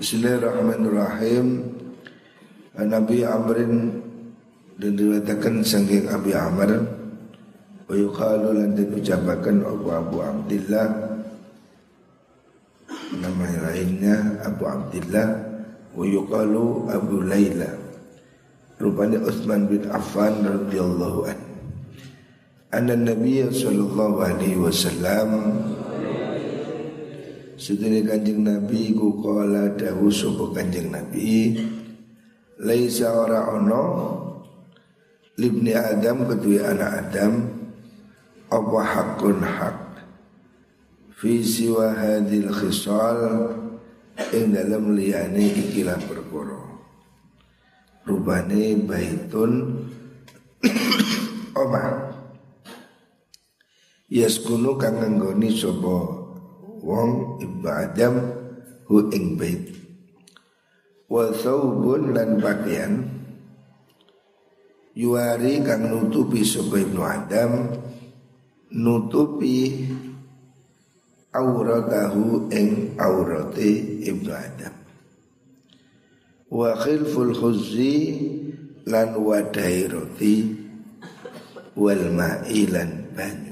Bismillahirrahmanirrahim. Nabi Amrin dan diriwayatkan saking Abi Amr. Wa yuqalu lan diucapkan Abu Abu Abdullah nama lainnya Abu Abdullah wa yuqalu Abu Laila. Rupanya Utsman bin Affan radhiyallahu an anna Nabi sallallahu alaihi wasallam Sedene kanjeng Nabi ku kala dawu sapa kanjeng Nabi Laisa ora ono Libni Adam kedua anak Adam Apa hakun hak? Fi siwa hadil khisal Ing dalam liyane ikilah perkoro Rubane baitun Omah Yaskunu kang nganggoni sapa wong ibnu Adam hu ing bait. Wa thawbun lan pakaian yuari kang nutupi sapa ibnu Adam nutupi auratahu ing aurate ibnu Adam. Wa khilful khuzzi lan wadai roti wal ma'ilan banyu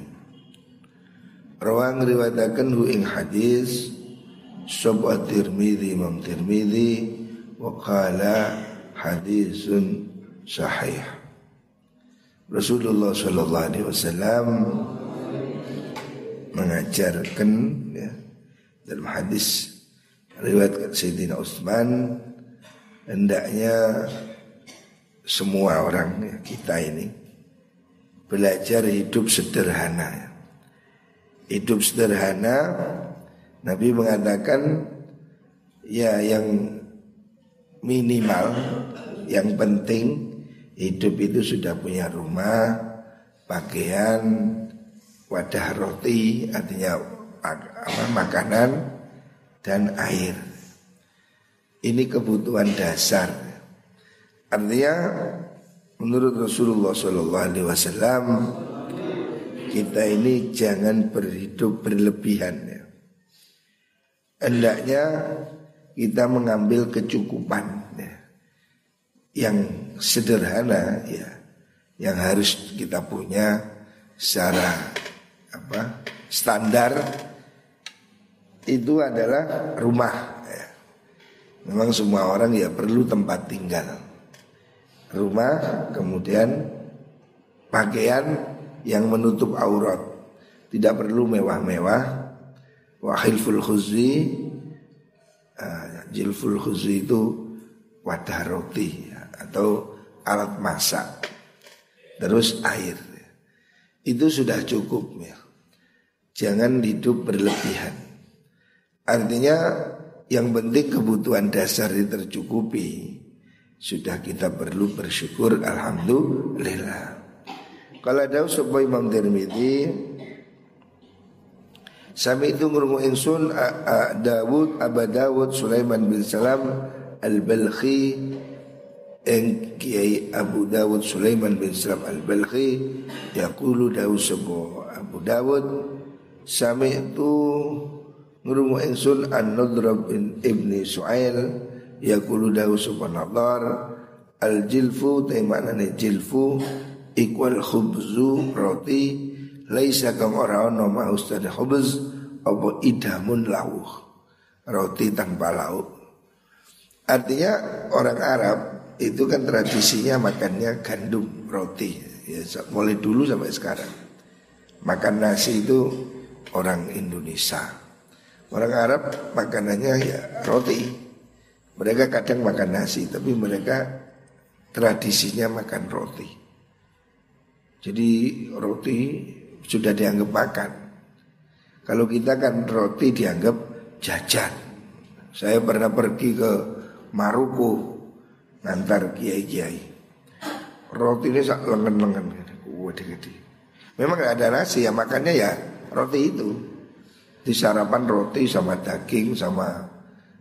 Rawang riwayatakan hu ing hadis Sobat Tirmidzi Imam Tirmidzi wa qala hadisun sahih. Rasulullah sallallahu alaihi wasallam mengajarkan ya, dalam hadis riwayat Sayyidina Utsman hendaknya semua orang ya, kita ini belajar hidup sederhana ya hidup sederhana Nabi mengatakan ya yang minimal yang penting hidup itu sudah punya rumah pakaian wadah roti artinya apa, makanan dan air. Ini kebutuhan dasar. Artinya menurut Rasulullah Shallallahu Alaihi Wasallam kita ini jangan berhidup berlebihan ya. Hendaknya kita mengambil kecukupan ya. Yang sederhana ya Yang harus kita punya secara apa standar itu adalah rumah ya. Memang semua orang ya perlu tempat tinggal Rumah kemudian pakaian yang menutup aurat. Tidak perlu mewah-mewah. Wa khilful khuzi uh, jilful khuzi itu wadah roti ya, atau alat masak. Terus air. Itu sudah cukup ya. Jangan hidup berlebihan. Artinya yang penting kebutuhan dasar tercukupi. Sudah kita perlu bersyukur Alhamdulillah kalau ada sebuah Imam Tirmidzi Sami itu ngurungu insun Dawud Aba Dawud Sulaiman bin Salam Al-Balkhi Yang Kiai Abu Dawud Sulaiman bin Salam Al-Balkhi Yaqulu Dawud sebuah Abu Dawud Sami itu ngurungu insun An-Nadrab bin Ibni Su'ail Yaqulu Dawud Nadar Al-Jilfu Taimaknanya Jilfu ikwal khubzu roti laisa kang ora ono ma ustad khubz apa idamun lawuh. Roti tanpa lauk. Artinya orang Arab itu kan tradisinya makannya gandum roti. Ya mulai dulu sampai sekarang. Makan nasi itu orang Indonesia. Orang Arab makanannya ya roti. Mereka kadang makan nasi tapi mereka tradisinya makan roti jadi roti sudah dianggap makan. Kalau kita kan roti dianggap jajan. Saya pernah pergi ke Maruku ngantar kiai-kiai. Roti ini sak lengan-lengan gede-gede. Memang gak ada nasi ya makannya ya roti itu. Di sarapan roti sama daging sama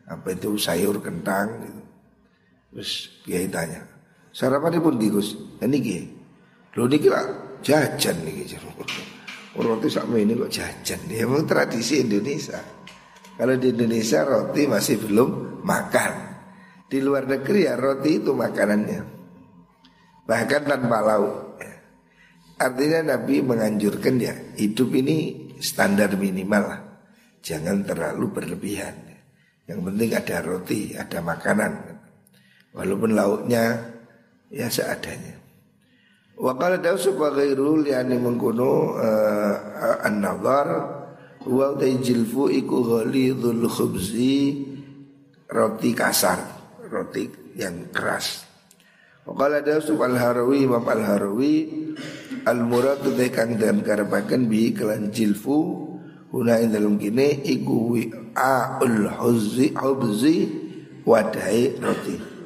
apa itu sayur kentang gitu. Terus kiai tanya, sarapan pun digus, ini kiai. Lo niki lah jajan nih Roti sama ini kok jajan. Ya memang tradisi Indonesia. Kalau di Indonesia roti masih belum makan. Di luar negeri ya roti itu makanannya. Bahkan tanpa lauk. Artinya Nabi menganjurkan ya hidup ini standar minimal lah. Jangan terlalu berlebihan. Yang penting ada roti, ada makanan. Walaupun lauknya ya seadanya. Wa qala dawu sebagai rul yani mengkono uh, an-nazar wa tajilfu iku ghalidul khubzi roti kasar, roti yang keras. Wa qala dawu subal harawi Imam al-Harawi al-murad kang dan karepaken bi kelan jilfu Huna dalam kini iku a'ul huzzi hubzi wadai roti.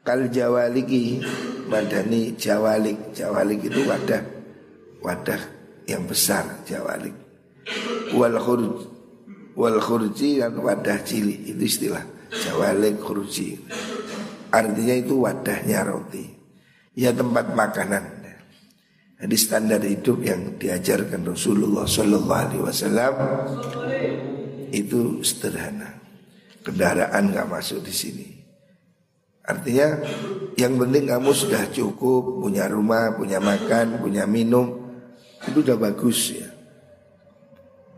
Kal jawaliki madani jawalik. Jawalik itu wadah wadah yang besar jawalik. Wal khurj wal khurji dan wadah cilik itu istilah jawalik khurji artinya itu wadahnya roti. Ya tempat makanan. Jadi standar hidup yang diajarkan Rasulullah Sallallahu Alaihi Wasallam. Itu sederhana. Kendaraan nggak masuk di sini Artinya yang penting kamu sudah cukup punya rumah, punya makan, punya minum itu udah bagus ya.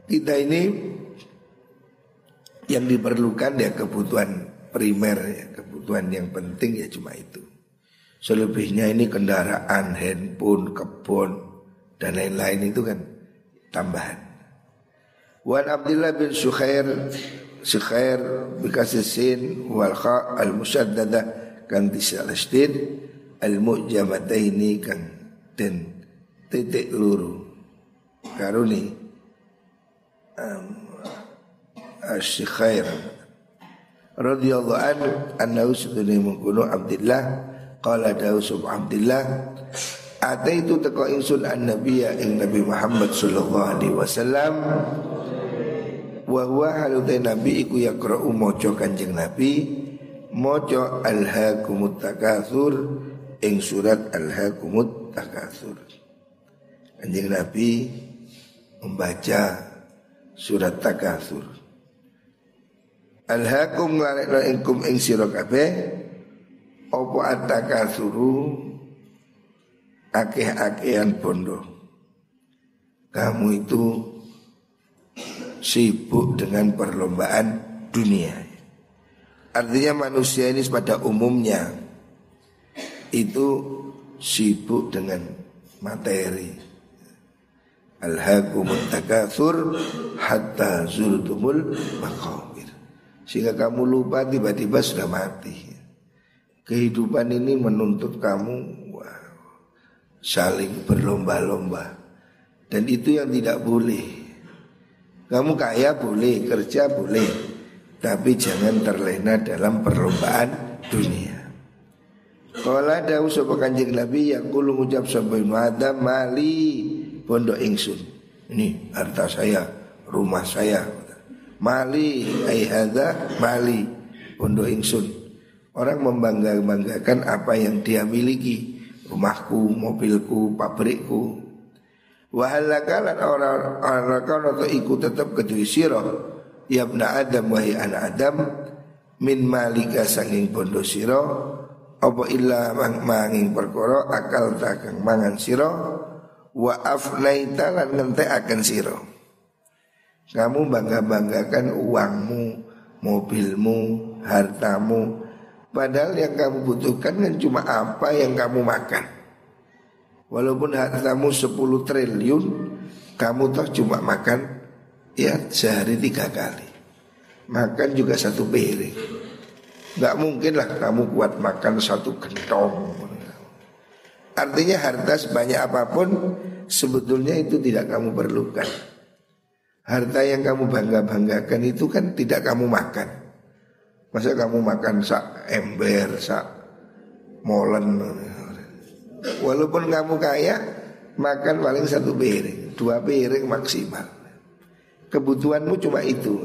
Kita ini yang diperlukan ya kebutuhan primer ya, kebutuhan yang penting ya cuma itu. Selebihnya ini kendaraan, handphone, kebun dan lain-lain itu kan tambahan. Wan Abdullah bin Sukhair Sukhair bikasih sin wal kha al musaddada kang disalastin al mujamataini kang den titik luru. Karuni um, asyikhair radhiyallahu anhu annahu sunni mengkuno Abdullah qala daus Abdullah Ataitu teko insun an nabiyya ing Nabi Muhammad sallallahu alaihi wasallam wa huwa halutai nabi iku yaqra'u maca kanjeng nabi Mojo alhaakumut takatsur ing surat alhaakumut takatsur. Anjing Nabi membaca surat takatsur. Alhaakum nglalekno ingkum ing sira kabeh at-takatsuru akeh-akehan bondo. Kamu itu sibuk dengan perlombaan dunia. Artinya manusia ini pada umumnya itu sibuk dengan materi. Alhaqumut takatsur hatta zurtumul maqabir. Sehingga kamu lupa tiba-tiba sudah mati. Kehidupan ini menuntut kamu wow, saling berlomba-lomba. Dan itu yang tidak boleh. Kamu kaya boleh, kerja boleh, tapi jangan terlena dalam perlombaan dunia. Kalau ada usaha kanjeng Nabi yang kulu ngucap sampai Adam mali pondok ingsun. Ini harta saya, rumah saya. Mali ayhada mali pondok ingsun. Orang membangga-banggakan apa yang dia miliki. Rumahku, mobilku, pabrikku. Wahalakalan orang-orang atau ikut tetap kedui Ya bna Adam wahai anak Adam Min malika sanging bondo siro Apa illa mang manging perkoro Akal takang mangan siro Wa afnaita lan ngente akan siro Kamu bangga-banggakan uangmu Mobilmu Hartamu Padahal yang kamu butuhkan kan cuma apa yang kamu makan Walaupun hartamu 10 triliun Kamu toh cuma makan ya sehari tiga kali. Makan juga satu piring. Nggak mungkin lah kamu kuat makan satu gentong. Artinya harta sebanyak apa pun sebetulnya itu tidak kamu perlukan. Harta yang kamu bangga banggakan itu kan tidak kamu makan. Masa kamu makan sak ember sak molen walaupun kamu kaya makan paling satu piring dua piring maksimal Kebutuhanmu cuma itu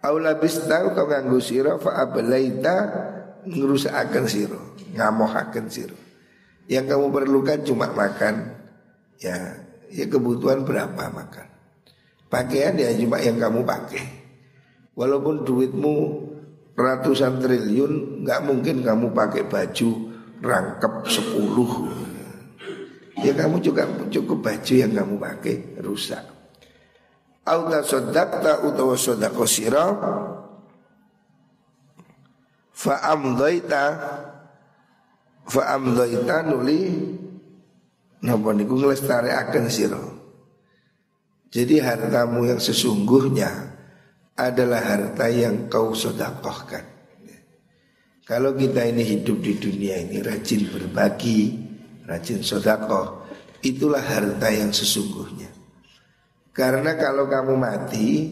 Aula bistau kau nganggu siro fa ablaita akan siro, akan siro. Yang kamu perlukan cuma makan, ya, ya kebutuhan berapa makan. Pakaian ya cuma yang kamu pakai. Walaupun duitmu ratusan triliun, nggak mungkin kamu pakai baju rangkap sepuluh. Ya kamu juga cukup baju yang kamu pakai rusak. Auta sodakta utawa sodako siro Fa amdaita Fa amdaita nuli Napa niku akan siro Jadi hartamu yang sesungguhnya adalah harta yang kau sodakohkan. Kalau kita ini hidup di dunia ini rajin berbagi, rajin sodakoh, itulah harta yang sesungguhnya. Karena kalau kamu mati,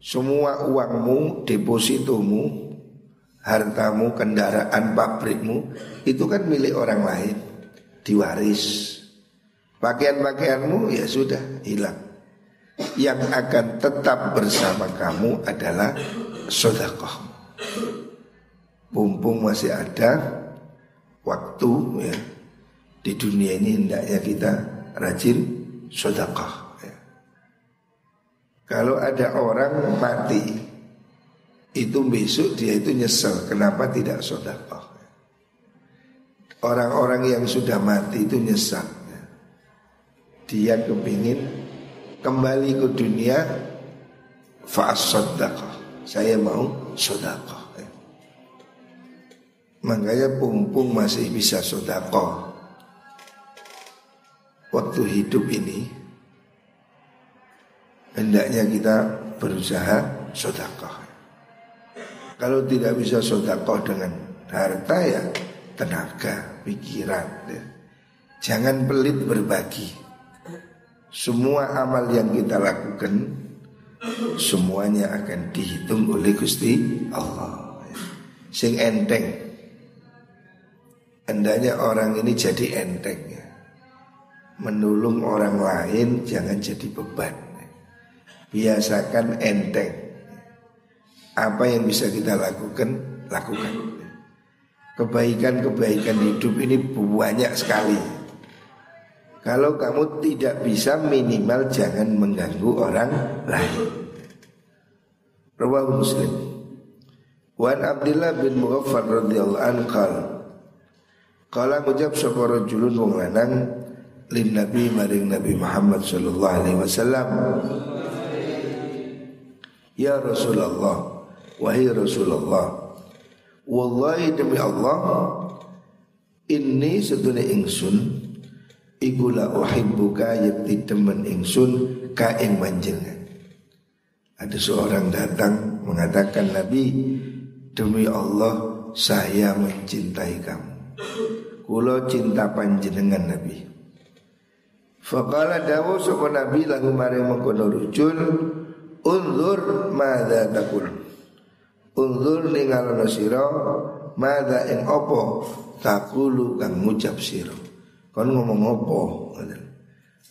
semua uangmu, depositomu, hartamu, kendaraan, pabrikmu, itu kan milik orang lain, diwaris. Pakaian-pakaianmu ya sudah hilang yang akan tetap bersama kamu adalah sodakoh. Mumpung masih ada waktu ya di dunia ini hendaknya kita rajin sodakoh. Ya. Kalau ada orang mati itu besok dia itu nyesel kenapa tidak sodakoh. Orang-orang yang sudah mati itu nyesal. Ya. Dia kepingin kembali ke dunia fa'asodakoh saya mau sodakoh ya. Makanya pumpung masih bisa sodakoh waktu hidup ini hendaknya kita berusaha sodakoh kalau tidak bisa sodakoh dengan harta ya tenaga, pikiran ya. Jangan pelit berbagi semua amal yang kita lakukan semuanya akan dihitung oleh Gusti Allah. Sing enteng. Hendaknya orang ini jadi enteng. Menolong orang lain jangan jadi beban. Biasakan enteng. Apa yang bisa kita lakukan, lakukan. Kebaikan-kebaikan hidup ini banyak sekali. Kalau kamu tidak bisa minimal jangan mengganggu orang lain. Rawahu Muslim. Wan Abdullah bin Mughaffar radhiyallahu anhu Kala ngucap sapa rajulun wong lanang lin Nabi maring Nabi Muhammad sallallahu alaihi wasallam Ya Rasulullah wahai Rasulullah wallahi demi Allah ini sedune ingsun Iku la uhibbuka yakti temen ingsun ka ing panjenengan. Ada seorang datang mengatakan Nabi demi Allah saya mencintai kamu. Kulo cinta panjenengan Nabi. Faqala dawu sapa Nabi lagu maring mengkono rujul unzur madza takul. Unzur ningalono sira madza ing apa takulu kang ngucap sira. Kon ngomong apa?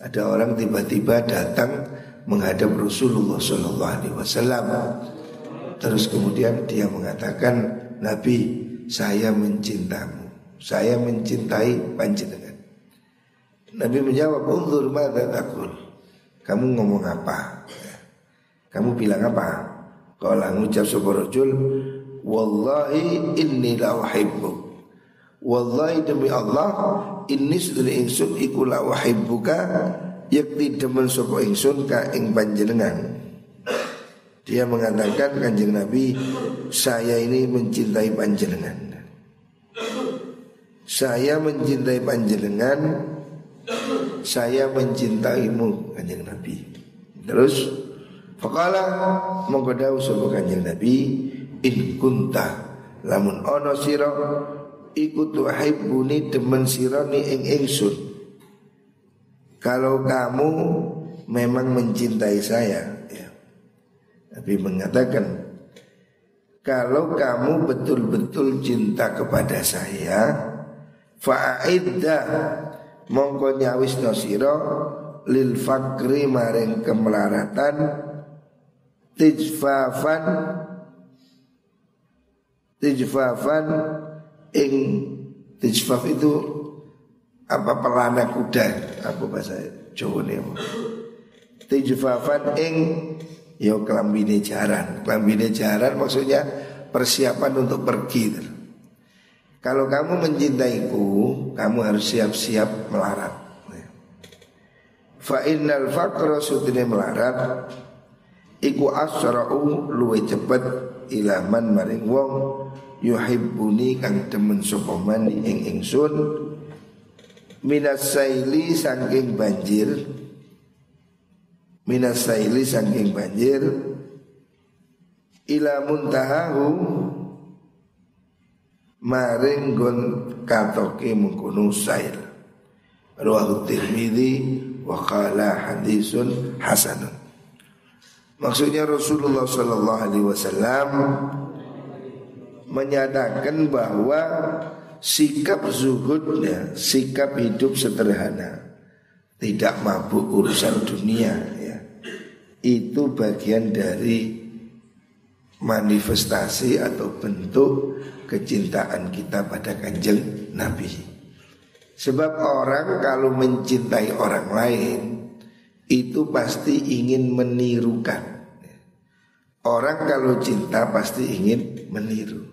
Ada orang tiba-tiba datang menghadap Rasulullah Shallallahu Alaihi Wasallam. Terus kemudian dia mengatakan, Nabi, saya mencintamu, saya mencintai panjenengan. Nabi menjawab, Unzur mada takul. Kamu ngomong apa? Kamu bilang apa? Kalau ngucap sebuah rajul, Wallahi inni la uhibbu. Wallahi demi Allah ini sudah ingsun iku la wahibbuka yakti demen sapa ingsun ka ing panjenengan. Dia mengatakan kanjeng Nabi saya ini mencintai panjenengan. Saya mencintai panjenengan saya mencintaimu kanjeng Nabi. Terus Fakala mongko dawuh sapa kanjeng Nabi in kunta lamun ono sira iku tuhibbuni demen sirani ing ingsun. Kalau kamu memang mencintai saya, ya. Nabi mengatakan kalau kamu betul-betul cinta kepada saya, fa'idda. Mongko nyawis nosiro lil fakri maring kemelaratan tijfafan. Tijfafan. Ing tijfaf itu apa pelana kuda? Apa bahasa Jawa ini. Tijfafan ing yo kelambine jaran. Kelambine jaran maksudnya persiapan untuk pergi. Kalau kamu mencintaiku, kamu harus siap-siap melarat. Fa innal faqra sutine melarat iku asra'u luwe cepet ilaman maring wong yuhibbuni kang demen sapa man ing ingsun minas saili saking banjir minas saili saking banjir ila muntahahu maring gon katoke mengkono sail rawahu tirmidzi wa qala hadisun hasanun maksudnya Rasulullah sallallahu alaihi wasallam menyatakan bahwa sikap zuhudnya, sikap hidup sederhana, tidak mabuk urusan dunia ya. Itu bagian dari manifestasi atau bentuk kecintaan kita pada kanjeng Nabi. Sebab orang kalau mencintai orang lain itu pasti ingin menirukan. Orang kalau cinta pasti ingin meniru.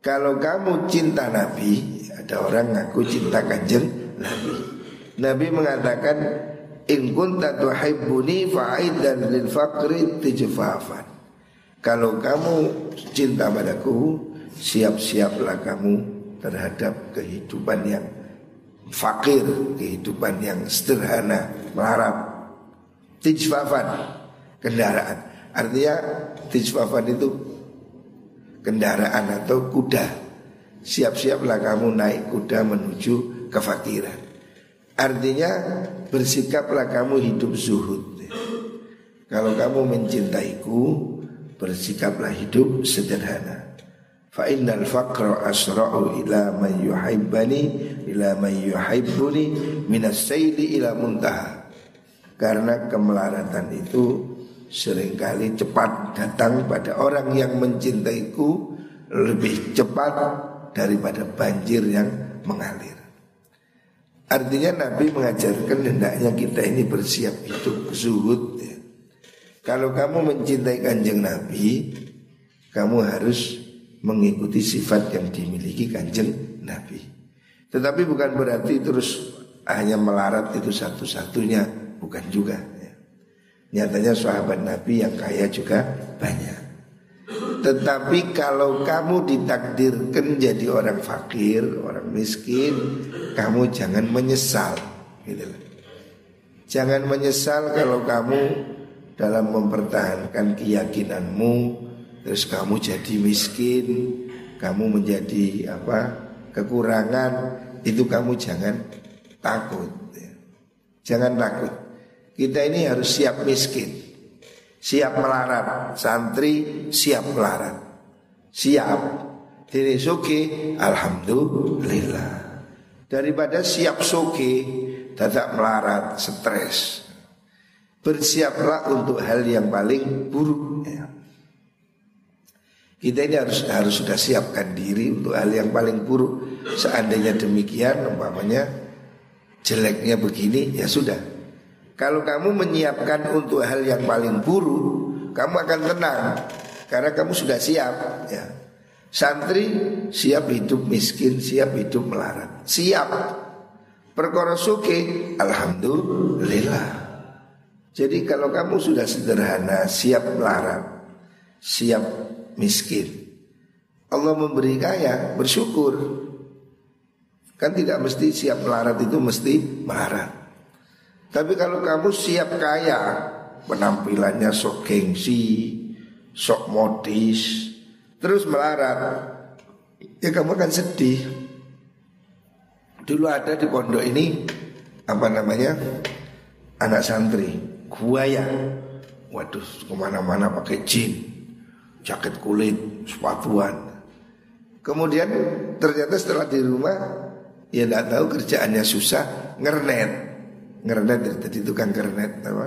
Kalau kamu cinta Nabi, ada orang ngaku cinta kanjeng Nabi. Nabi mengatakan, In kunta tuhibbuni fa'idan lil faqri tijfafan. Kalau kamu cinta padaku, siap-siaplah kamu terhadap kehidupan yang fakir, kehidupan yang sederhana, melarat. Tijfafan, kendaraan. Artinya tijfafan itu kendaraan atau kuda. Siap-siaplah kamu naik kuda menuju kefakiran. Artinya bersikaplah kamu hidup zuhud. Kalau kamu mencintaiku, bersikaplah hidup sederhana. Fa innal faqra asra'u ila man yuhibbani ila man yuhibbuni minas sayli ila muntaha. Karena kemelaratan itu sering kali cepat datang pada orang yang mencintaiku lebih cepat daripada banjir yang mengalir. Artinya Nabi mengajarkan hendaknya kita ini bersiap hidup zuhud. Ya. Kalau kamu mencintai kanjeng Nabi, kamu harus mengikuti sifat yang dimiliki kanjeng Nabi. Tetapi bukan berarti terus hanya melarat itu satu-satunya, bukan juga. Nyatanya sahabat Nabi yang kaya juga banyak. Tetapi kalau kamu ditakdirkan jadi orang fakir, orang miskin, kamu jangan menyesal. Gitu Jangan menyesal kalau kamu dalam mempertahankan keyakinanmu, terus kamu jadi miskin, kamu menjadi apa kekurangan, itu kamu jangan takut. Jangan takut. Kita ini harus siap miskin Siap melarat. Santri siap melarat. Siap. Diri suki Alhamdulillah. Daripada siap suki Dadak melarat Stres Bersiaplah untuk hal yang paling buruk ya. Kita ini harus harus sudah siapkan diri untuk hal yang paling buruk. Seandainya demikian, umpamanya jeleknya begini, ya sudah kalau kamu menyiapkan untuk hal yang paling buruk, kamu akan tenang karena kamu sudah siap. Ya. Santri siap hidup miskin, siap hidup melarat, siap. Perkara suke, alhamdulillah. Jadi kalau kamu sudah sederhana, siap melarat, siap miskin, Allah memberi kaya, bersyukur. Kan tidak mesti siap melarat itu mesti melarat. Tapi kalau kamu siap kaya, penampilannya sok gengsi, sok modis, terus melarat, ya kamu akan sedih. Dulu ada di pondok ini apa namanya anak santri, ya, Waduh, ke mana-mana pakai jin, jaket kulit, sepatuan. Kemudian ternyata setelah di rumah, ya tidak tahu kerjaannya susah, ngernet. Ngernet jadi tukang ngernet apa?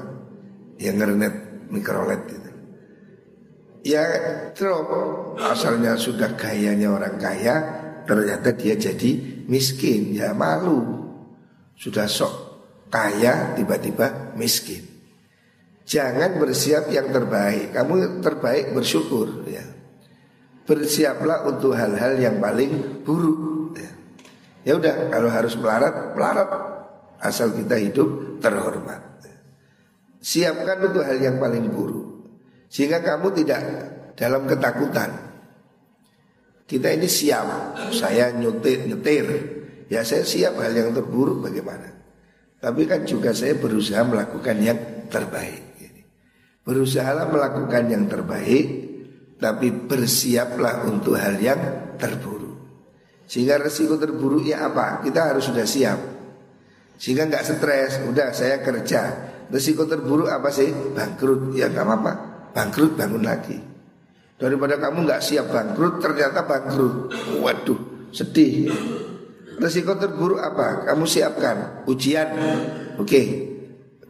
Ya ngernet mikrolet itu. Ya drop. Asalnya sudah gayanya orang kaya ternyata dia jadi miskin. Ya malu. Sudah sok kaya tiba-tiba miskin Jangan bersiap yang terbaik. Kamu terbaik bersyukur ya. Bersiaplah untuk hal-hal yang paling buruk. Ya. ya udah kalau harus melarat, melarat asal kita hidup terhormat. Siapkan untuk hal yang paling buruk sehingga kamu tidak dalam ketakutan. Kita ini siap, saya nyetir, nyetir, ya saya siap hal yang terburuk bagaimana. Tapi kan juga saya berusaha melakukan yang terbaik. Berusahalah melakukan yang terbaik Tapi bersiaplah untuk hal yang terburuk. Sehingga resiko terburuknya apa? Kita harus sudah siap. Sehingga nggak stres Udah saya kerja. Resiko terburuk apa sih? Bangkrut. Ya nggak apa-apa. Bangkrut bangun lagi. Daripada kamu nggak siap bangkrut Ternyata bangkrut. Waduh sedih. Resiko terburuk apa? Kamu siapkan. Ujian. Oke.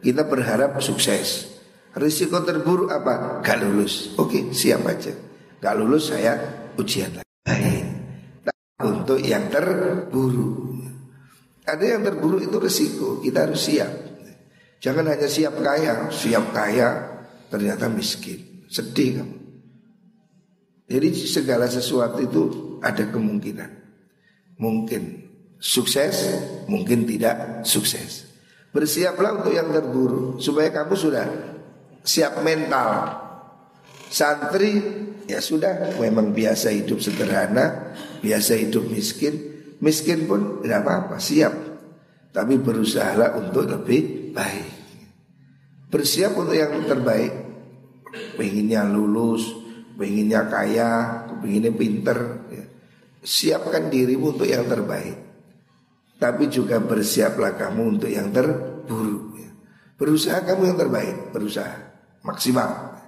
Kita berharap sukses Risiko terburuk apa? Gak lulus. Oke, siap aja. Gak lulus saya ujian lagi. Nah, untuk yang terburuk. Ada yang terburuk itu risiko. Kita harus siap. Jangan hanya siap kaya, siap kaya ternyata miskin. Sedih kamu. Jadi segala sesuatu itu ada kemungkinan. Mungkin sukses, mungkin tidak sukses. Bersiaplah untuk yang terburuk supaya kamu sudah siap mental. Santri ya sudah memang biasa hidup sederhana, biasa hidup miskin, miskin pun tidak apa-apa, siap. Tapi berusahalah untuk lebih baik. Bersiap untuk yang terbaik. Pengennya lulus, pengennya kaya, pengennya pinter. Ya. Siapkan dirimu untuk yang terbaik. Tapi juga bersiaplah kamu untuk yang terburuk. Ya. Berusaha kamu yang terbaik, berusaha maksimal.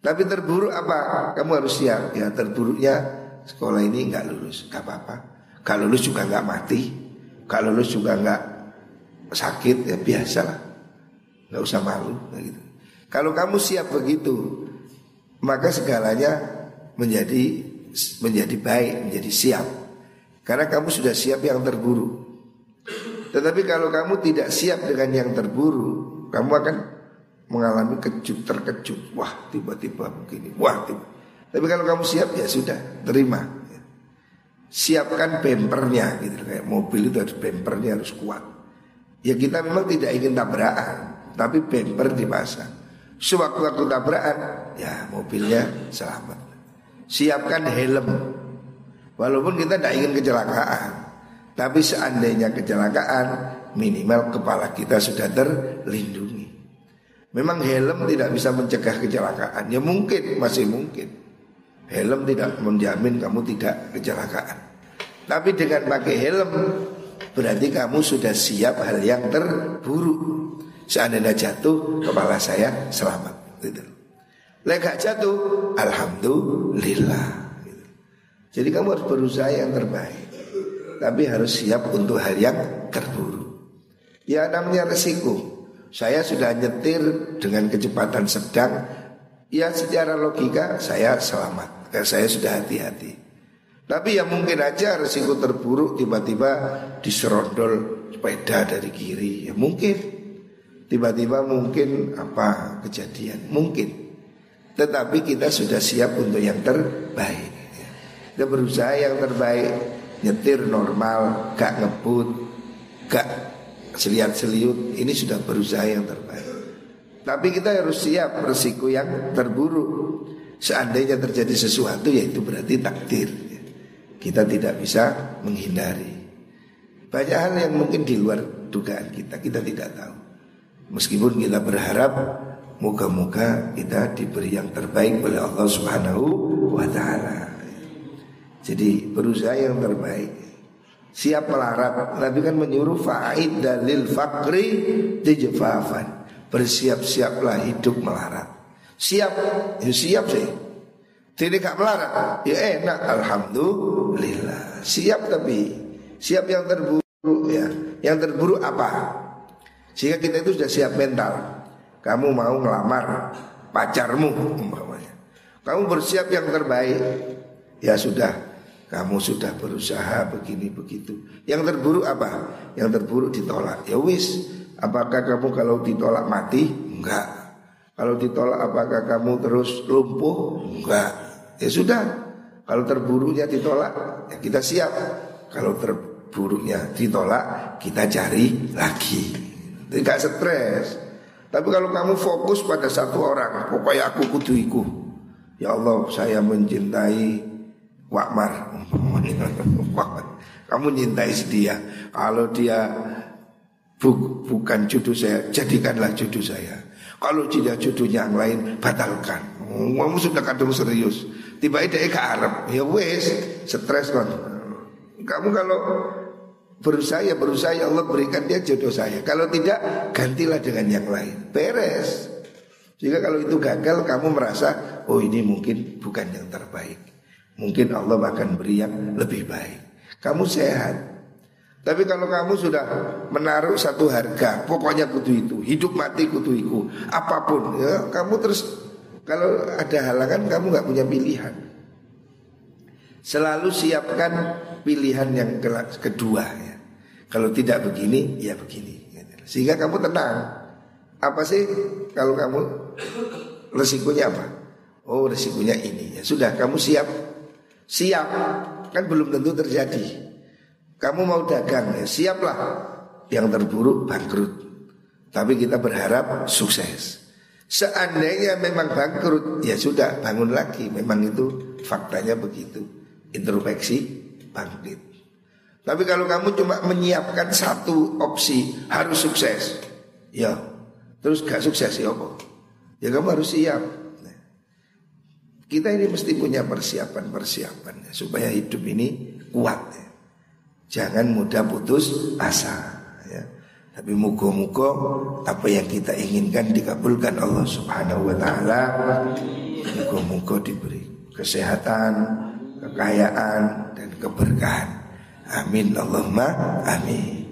Tapi terburuk apa? Kamu harus siap. Ya terburuknya sekolah ini nggak lulus, nggak apa-apa. Kalau lulus juga nggak mati, kalau lulus juga nggak sakit ya biasalah, nggak usah malu. Gitu. Kalau kamu siap begitu, maka segalanya menjadi menjadi baik, menjadi siap. Karena kamu sudah siap yang terburuk. Tetapi kalau kamu tidak siap dengan yang terburuk, kamu akan mengalami kejut terkejut. Wah tiba-tiba begini. Wah tiba. Tapi kalau kamu siap ya sudah terima. Siapkan bempernya gitu kayak mobil itu harus bempernya harus kuat. Ya kita memang tidak ingin tabrakan, tapi bemper dipasang. Sewaktu-waktu tabrakan, ya mobilnya selamat. Siapkan helm. Walaupun kita tidak ingin kecelakaan, tapi seandainya kecelakaan, minimal kepala kita sudah terlindungi. Memang helm tidak bisa mencegah kecelakaan. Ya mungkin, masih mungkin. Helm tidak menjamin kamu tidak kecelakaan. Tapi dengan pakai helm Berarti kamu sudah siap hal yang terburuk. Seandainya jatuh Kepala saya selamat. Gitu. Lega jatuh Alhamdulillah. Gitu. Jadi kamu harus berusaha yang terbaik. Tapi harus siap untuk hal yang terburuk. Ya namanya resiko saya sudah nyetir dengan kecepatan sedang. Ya secara logika saya selamat. Karena saya sudah hati-hati. Tapi ya mungkin aja resiko terburuk Tiba-tiba diserondol sepeda dari kiri. Ya mungkin. Tiba-tiba mungkin apa kejadian? Mungkin. Tetapi kita sudah siap untuk yang terbaik. Kita berusaha yang terbaik. Nyetir normal Gak ngebut Gak seliat seliut ini sudah berusaha yang terbaik. Tapi kita harus siap resiko yang terburuk. Seandainya terjadi sesuatu yaitu berarti takdir. Kita tidak bisa menghindari. Banyak hal yang mungkin di luar dugaan kita, kita tidak tahu. Meskipun kita berharap moga-moga kita diberi yang terbaik oleh Allah Subhanahu wa taala. Jadi berusaha yang terbaik siap melarat. Nabi kan menyuruh fa'id dalil fakri dijefafan. Bersiap-siaplah hidup melarat. Siap, ya siap sih. Tidak gak melarat, ya enak, alhamdulillah. Siap tapi siap yang terburuk ya. Yang terburuk apa? Sehingga kita itu sudah siap mental. Kamu mau ngelamar pacarmu umpamanya. Kamu bersiap yang terbaik. Ya sudah, kamu sudah berusaha begini begitu. Yang terburuk apa? Yang terburuk ditolak. Ya wis, apakah kamu kalau ditolak mati? Enggak. Kalau ditolak apakah kamu terus lumpuh? Enggak. Ya sudah. Kalau terburuknya ditolak, ya kita siap. Kalau terburuknya ditolak, kita cari lagi. Tidak stres. Tapi kalau kamu fokus pada satu orang, pokoknya aku kudu Ya Allah, saya mencintai Wakmar. Kamu cintai dia. Kalau dia bu bukan jodoh saya, jadikanlah jodoh saya. Kalau tidak jodohnya yang lain, batalkan. Kamu sudah kadung serius. Tiba tiba ke Arab, ya wes, stres kan. Kamu kalau berusaha ya berusaha ya Allah berikan dia jodoh saya. Kalau tidak, gantilah dengan yang lain. Beres. Jika kalau itu gagal, kamu merasa, oh ini mungkin bukan yang terbaik. Mungkin Allah akan beri yang lebih baik. Kamu sehat, tapi kalau kamu sudah menaruh satu harga, pokoknya kutu itu, hidup mati kutu itu, apa pun, ya kamu terus kalau ada halangan kamu nggak punya pilihan. Selalu siapkan pilihan yang kedua ya. Kalau tidak begini, ya begini. Sehingga kamu tenang. Apa sih kalau kamu resikonya apa? Oh resikonya ini. Ya sudah kamu siap. Siap. Kan belum tentu terjadi. Kamu mau dagang ya siaplah. Yang terburuk bangkrut. Tapi kita berharap sukses. Seandainya memang bangkrut Ya sudah bangun lagi. Memang itu faktanya begitu. Introspeksi bangkit. Tapi kalau kamu cuma menyiapkan satu opsi Harus sukses. Ya. Terus gak sukses ya apa? Ya kamu harus siap Kita ini mesti punya persiapan-persiapan Supaya hidup ini kuat. Jangan mudah putus asa ya. Tapi muka-muka apa yang kita inginkan dikabulkan Allah Subhanahu wa taala. Muka-muka diberi kesehatan, kekayaan dan keberkahan. Amin Allahumma amin.